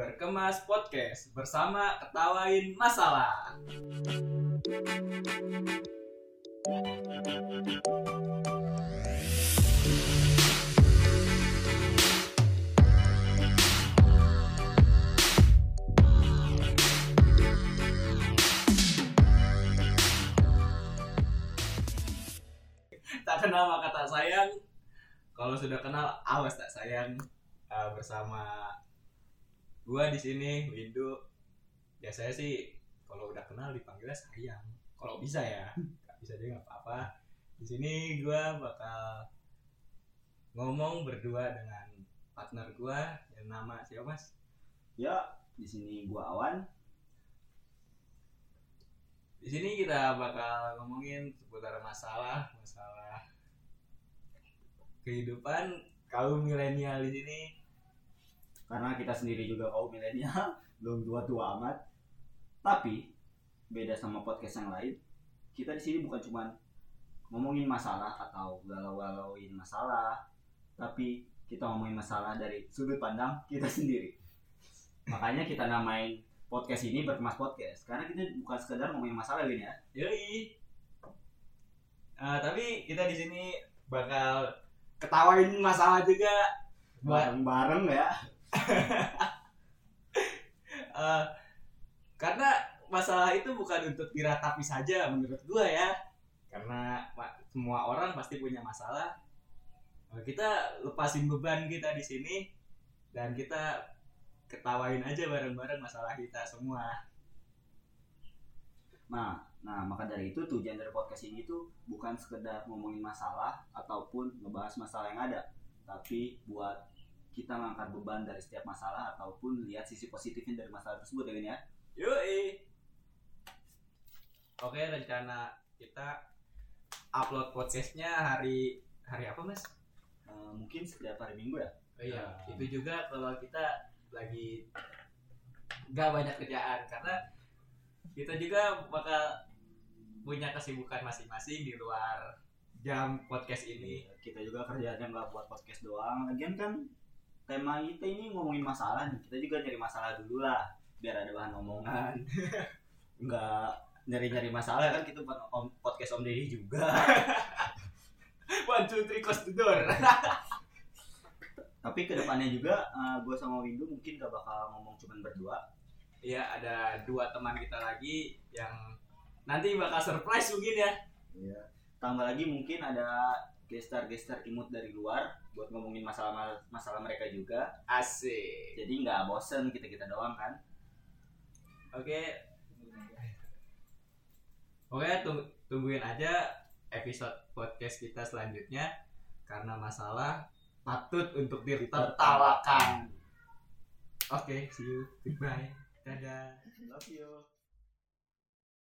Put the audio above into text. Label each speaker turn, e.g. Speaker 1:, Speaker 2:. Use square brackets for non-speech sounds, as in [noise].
Speaker 1: Berkemas Podcast bersama Ketawain Masalah. tak kenal maka tak sayang. Kalau sudah kenal, awas tak sayang. Eh, bersama gua di sini, Windu. Biasanya sih kalau udah kenal dipanggilnya sayang. Kalau bisa ya, nggak bisa juga nggak apa-apa. Di sini gua bakal ngomong berdua dengan partner gua yang nama siapa mas?
Speaker 2: Ya, di sini gua Awan.
Speaker 1: Di sini kita bakal ngomongin seputar masalah, masalah kehidupan kaum milenial di sini.
Speaker 2: Karena kita sendiri juga kaum milenial, [laughs] belum tua-tua amat. Tapi beda sama podcast yang lain, kita di sini bukan cuma ngomongin masalah atau galau-galauin masalah, tapi kita ngomongin masalah dari sudut pandang kita [laughs] sendiri. Makanya kita namain podcast ini berkemas podcast karena kita bukan sekedar ngomongin masalah gini ya.
Speaker 1: Yoi. Eh, tapi kita di sini bakal ketawain masalah juga.
Speaker 2: Bareng-bareng ya. [laughs]
Speaker 1: eh, karena masalah itu bukan untuk diratapi saja menurut gua ya. Karena semua orang pasti punya masalah. Eh, kita lepasin beban kita di sini dan kita ketawain aja bareng-bareng masalah kita semua.
Speaker 2: Nah, nah maka dari itu tujuan dari podcast ini tuh bukan sekedar ngomongin masalah ataupun ngebahas masalah yang ada, tapi buat kita mengangkat beban dari setiap masalah ataupun lihat sisi positifnya dari masalah tersebut ya ya.
Speaker 1: Yoi. Oke, rencana kita upload podcastnya hari hari apa mas?
Speaker 2: Eh, mungkin setiap hari minggu ya.
Speaker 1: Oh iya, itu juga kalau kita lagi gak banyak kerjaan karena kita juga bakal punya kesibukan masing-masing di luar jam podcast ini.
Speaker 2: Kita juga kerjanya nggak buat podcast doang. Lagian kan tema kita ini ngomongin masalah nih. Kita juga nyari masalah dulu lah, biar ada bahan omongan. [laughs] Nggak nyari-nyari masalah kan kita buat om- podcast Om Deddy juga. [laughs]
Speaker 1: One, two, three, close the door. [laughs]
Speaker 2: Tapi ke depannya juga gue sama Windu mungkin gak bakal ngomong cuman berdua.
Speaker 1: Iya, ada dua teman kita lagi yang nanti bakal surprise mungkin ya.
Speaker 2: Iya. Tambah lagi mungkin ada gestar-gestar imut dari luar buat ngomongin masalah masalah mereka juga.
Speaker 1: Asik.
Speaker 2: Jadi nggak bosen kita kita doang kan.
Speaker 1: Oke. Oke, tung- tungguin aja episode podcast kita selanjutnya karena masalah patut untuk ditertawakan. Oke, see you. Goodbye. Dadah.
Speaker 2: Love you.